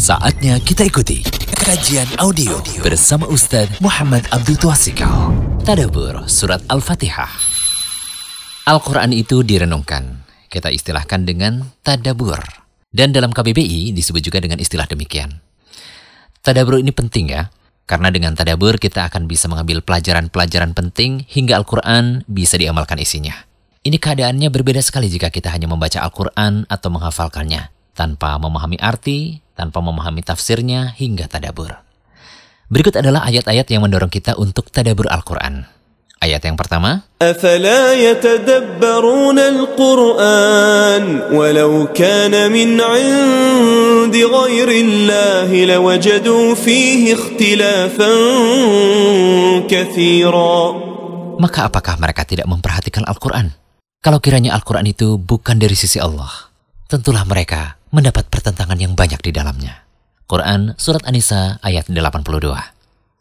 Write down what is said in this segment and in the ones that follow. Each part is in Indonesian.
Saatnya kita ikuti kajian audio bersama Ustaz Muhammad Abdul Twasikal. Tadabur Surat Al-Fatihah. Al-Quran itu direnungkan. Kita istilahkan dengan tadabur. Dan dalam KBBI disebut juga dengan istilah demikian. Tadabur ini penting ya, karena dengan tadabur kita akan bisa mengambil pelajaran-pelajaran penting hingga Al-Quran bisa diamalkan isinya. Ini keadaannya berbeda sekali jika kita hanya membaca Al-Quran atau menghafalkannya, tanpa memahami arti, tanpa memahami tafsirnya hingga tadabur. Berikut adalah ayat-ayat yang mendorong kita untuk tadabur Al-Quran. Ayat yang pertama, أفلا يتدبرون القرآن ولو كان من عند غير الله لوجدوا فيه اختلافا كثيرا maka apakah mereka tidak memperhatikan Al-Quran? Kalau kiranya Al-Quran itu bukan dari sisi Allah, tentulah mereka mendapat pertentangan yang banyak di dalamnya. Quran Surat An-Nisa ayat 82.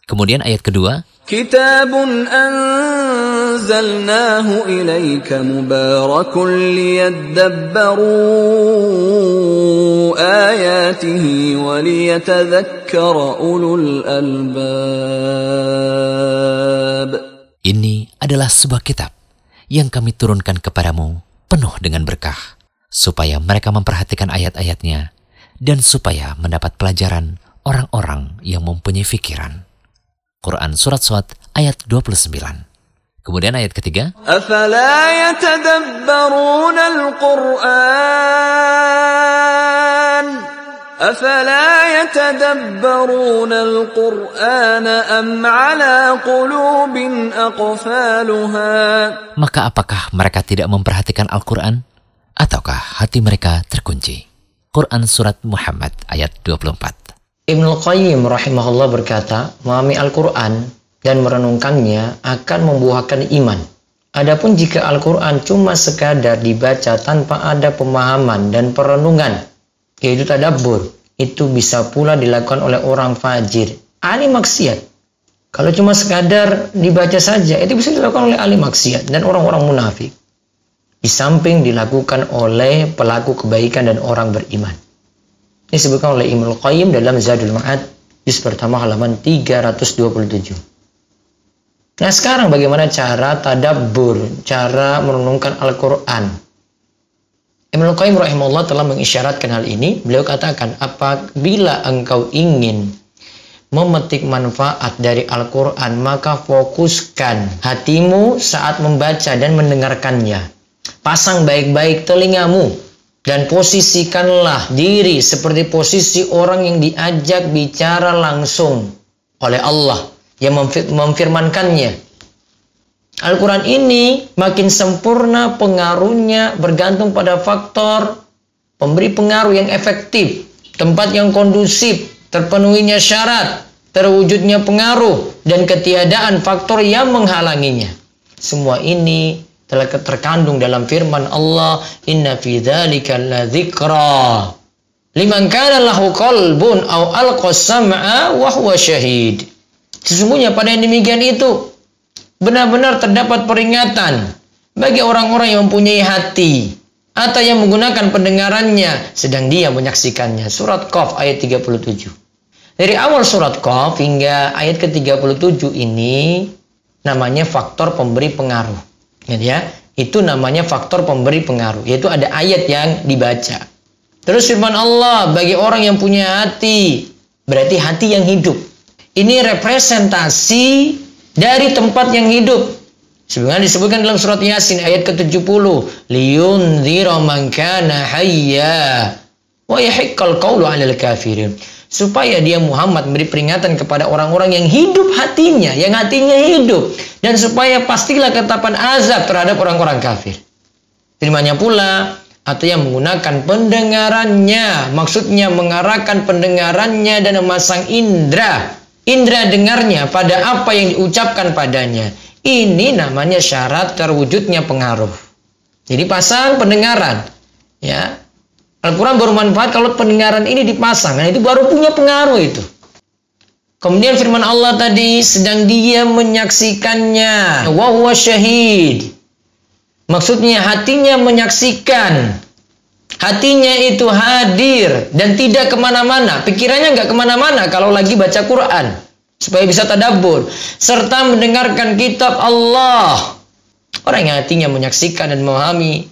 Kemudian ayat kedua, Kitabun anzalnahu ilayka mubarakun liyadabbaru ayatihi waliyatadhakkara ulul albab. Ini adalah sebuah kitab yang kami turunkan kepadamu penuh dengan berkah supaya mereka memperhatikan ayat-ayatnya dan supaya mendapat pelajaran orang-orang yang mempunyai fikiran. Quran Surat Suat ayat 29. Kemudian ayat ketiga, أفلا يتدبرون القرآن أفلا يتدبرون القرآن أم على قلوب أقفالها maka apakah mereka tidak memperhatikan Al-Quran? Hati mereka terkunci? Quran Surat Muhammad ayat 24. Ibnu Qayyim rahimahullah berkata, memahami Al-Quran dan merenungkannya akan membuahkan iman. Adapun jika Al-Quran cuma sekadar dibaca tanpa ada pemahaman dan perenungan, yaitu tadabbur, itu bisa pula dilakukan oleh orang fajir, ahli maksiat. Kalau cuma sekadar dibaca saja, itu bisa dilakukan oleh ahli maksiat dan orang-orang munafik. Di samping dilakukan oleh pelaku kebaikan dan orang beriman. Ini disebutkan oleh Ibnu Qayyim dalam Zadul Ma'ad juz pertama halaman 327. Nah sekarang bagaimana cara tadabbur, cara merenungkan Al-Quran. Ibnu Qayyim rahimahullah telah mengisyaratkan hal ini. Beliau katakan, apabila engkau ingin memetik manfaat dari Al-Quran, maka fokuskan hatimu saat membaca dan mendengarkannya. Pasang baik-baik telingamu dan posisikanlah diri seperti posisi orang yang diajak bicara langsung oleh Allah yang memfir- memfirmankannya. Al-Quran ini makin sempurna pengaruhnya bergantung pada faktor pemberi pengaruh yang efektif, tempat yang kondusif, terpenuhinya syarat, terwujudnya pengaruh, dan ketiadaan faktor yang menghalanginya. Semua ini terkandung dalam firman Allah, Inna fi dzalika ladzikra liman kana lahu qalbun aw alqa sam'a wa huwa syahid. Sesungguhnya pada yang demikian itu benar-benar terdapat peringatan bagi orang-orang yang mempunyai hati atau yang menggunakan pendengarannya sedang dia menyaksikannya. Surat Qaf ayat 37. Dari awal surat Qaf hingga ayat ke-37 ini namanya faktor pemberi pengaruh. Ya, itu namanya faktor pemberi pengaruh, yaitu ada ayat yang dibaca. Terus firman Allah bagi orang yang punya hati, berarti hati yang hidup. Ini representasi dari tempat yang hidup. Sebenarnya disebutkan dalam surat Yasin ayat ke-70, liyunzira man kana hayya wa yahiqqal qawlu 'alal kafirin. Supaya dia Muhammad memberi peringatan kepada orang-orang yang hidup hatinya, yang hatinya hidup dan supaya pastilah ketetapan azab terhadap orang-orang kafir. Firman-Nya pula atau yang menggunakan pendengarannya, maksudnya mengarahkan pendengarannya dan memasang indera, indera dengarnya pada apa yang diucapkan padanya. Ini namanya syarat terwujudnya pengaruh. Jadi pasang pendengaran, ya. Al-Quran baru manfaat kalau pendengaran ini dipasang, nah itu baru punya pengaruh itu. Kemudian firman Allah tadi sedang dia menyaksikannya, wa huwa syahid. Maksudnya hatinya menyaksikan Hatinya itu hadir dan tidak ke mana-mana. Pikirannya nggak ke mana-mana kalau lagi baca Quran. Supaya bisa tadabur. Serta mendengarkan kitab Allah. Orang yang hatinya menyaksikan dan memahami.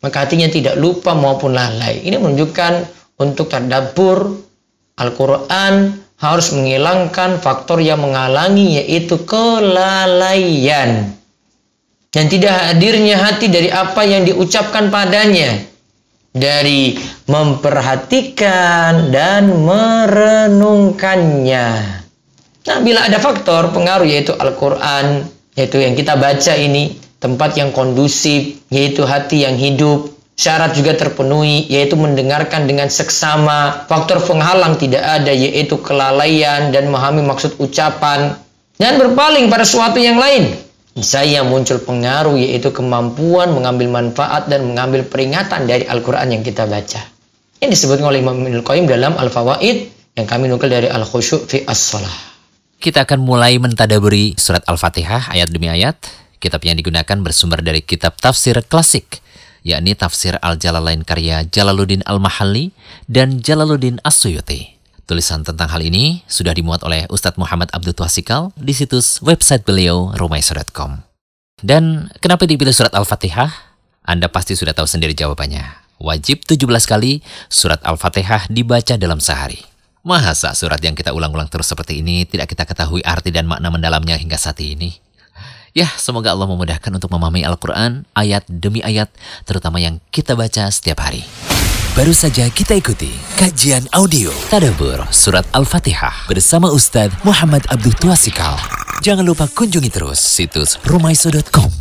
Maka hatinya tidak lupa maupun lalai. Ini menunjukkan untuk tadabur Al-Quran harus menghilangkan faktor yang menghalangi yaitu kelalaian. Dan tidak hadirnya hati dari apa yang diucapkan padanya dari memperhatikan dan merenungkannya. Nah, bila ada faktor pengaruh yaitu Al-Quran, yaitu yang kita baca ini, tempat yang kondusif, yaitu hati yang hidup, syarat juga terpenuhi, yaitu mendengarkan dengan seksama, faktor penghalang tidak ada, yaitu kelalaian dan memahami maksud ucapan, dan berpaling pada suatu yang lain saya muncul pengaruh yaitu kemampuan mengambil manfaat dan mengambil peringatan dari Al-Quran yang kita baca. Ini disebut oleh Imam Ibnul Qayyim dalam Al-Fawaid yang kami nukil dari Al-Khusyu' fi As-Salah. Kita akan mulai mentadaburi surat Al-Fatihah ayat demi ayat. Kitab yang digunakan bersumber dari kitab tafsir klasik, yakni tafsir Al-Jalalain karya Jalaluddin Al-Mahalli dan Jalaluddin As-Suyuti. Tulisan tentang hal ini sudah dimuat oleh Ustadz Muhammad Abdul Twasikal di situs website beliau rumaiso.com. Dan kenapa dipilih surat Al-Fatihah? Anda pasti sudah tahu sendiri jawabannya. Wajib 17 kali surat Al-Fatihah dibaca dalam sehari. Masa surat yang kita ulang-ulang terus seperti ini tidak kita ketahui arti dan makna mendalamnya hingga saat ini? Ya, semoga Allah memudahkan untuk memahami Al-Quran ayat demi ayat, terutama yang kita baca setiap hari. Baru saja kita ikuti kajian audio Tadabur Surat Al-Fatihah bersama Ustadz Muhammad Abdul Tuasikal. Jangan lupa kunjungi terus situs rumaiso.com